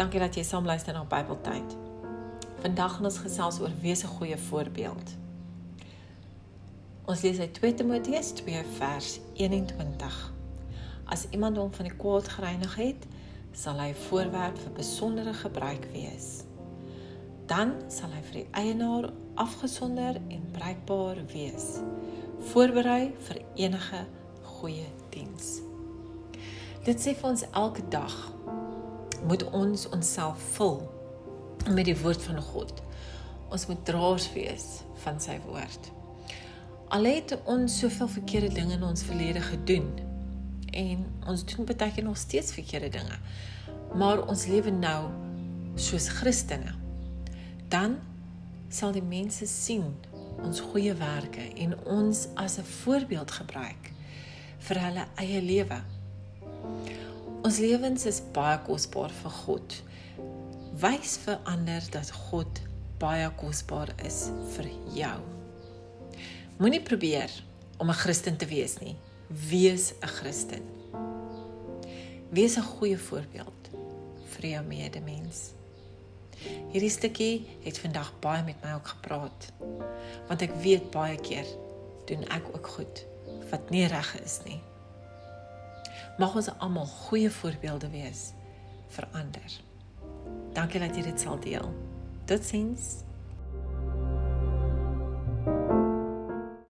Dankie dat jy saam luister na Bybeltyd. Vandag gaan ons gesels oor wees 'n goeie voorbeeld. Ons lees uit 2 Timoteus 2 vers 21. As iemand hom van die kwaad gereinig het, sal hy voorwerp vir besondere gebruik wees. Dan sal hy vir die eienaar afgesonder en bruikbaar wees, voorberei vir enige goeie diens. Dit sê vir ons elke dag moet ons onsself vul met die woord van God. Ons moet draers wees van sy woord. Al het ons soveel verkeerde dinge in ons verlede gedoen en ons doen baie keer nog steeds verkeerde dinge. Maar ons lewe nou soos Christene. Dan sal die mense sien ons goeie werke en ons as 'n voorbeeld gebruik vir hulle eie lewe. Ons lewens is baie kosbaar vir God. Wys vir ander dat God baie kosbaar is vir jou. Moenie probeer om 'n Christen te wees nie. Wees 'n Christen. Wees 'n goeie voorbeeld vir jou medemens. Hierdie stukkie het vandag baie met my ook gepraat. Want ek weet baie keer doen ek ook goed wat nie reg is nie. Mag ons almal goeie voorbeelde wees vir ander. Dankie dat jy dit sal deel. Totsiens.